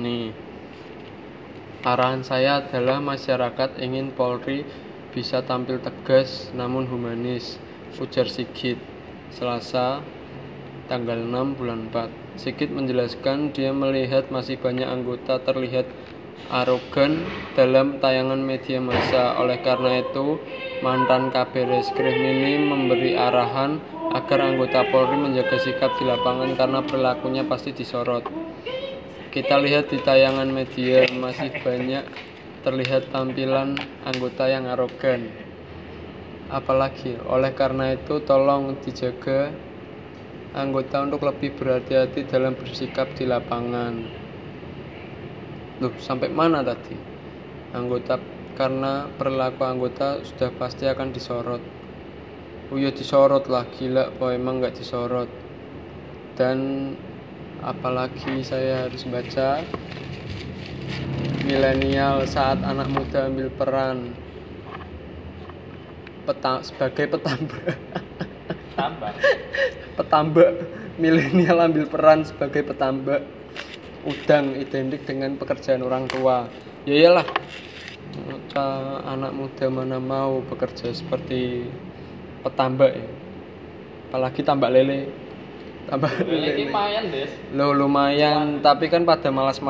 Nih, arahan saya adalah masyarakat ingin Polri bisa tampil tegas namun humanis, ujar Sigit. Selasa, tanggal 6 bulan 4. Sigit menjelaskan dia melihat masih banyak anggota terlihat arogan dalam tayangan media massa. Oleh karena itu, mantan Kabar Reskrim ini memberi arahan agar anggota Polri menjaga sikap di lapangan karena perilakunya pasti disorot. Kita lihat di tayangan media masih banyak terlihat tampilan anggota yang arogan. Apalagi, oleh karena itu tolong dijaga anggota untuk lebih berhati-hati dalam bersikap di lapangan. Loh, sampai mana tadi? Anggota karena perilaku anggota sudah pasti akan disorot. Oh ya disorot lah, gila, kok emang nggak disorot. Dan apalagi saya harus baca. Milenial saat anak muda ambil peran. Peta, sebagai petambak. Petambak? Milenial ambil peran sebagai petambak. Udang identik dengan pekerjaan orang tua. Ya iyalah. Anak muda mana mau bekerja seperti petambak ya. Apalagi tambak lele lumayan des. Lo lumayan tapi kan pada malas-malas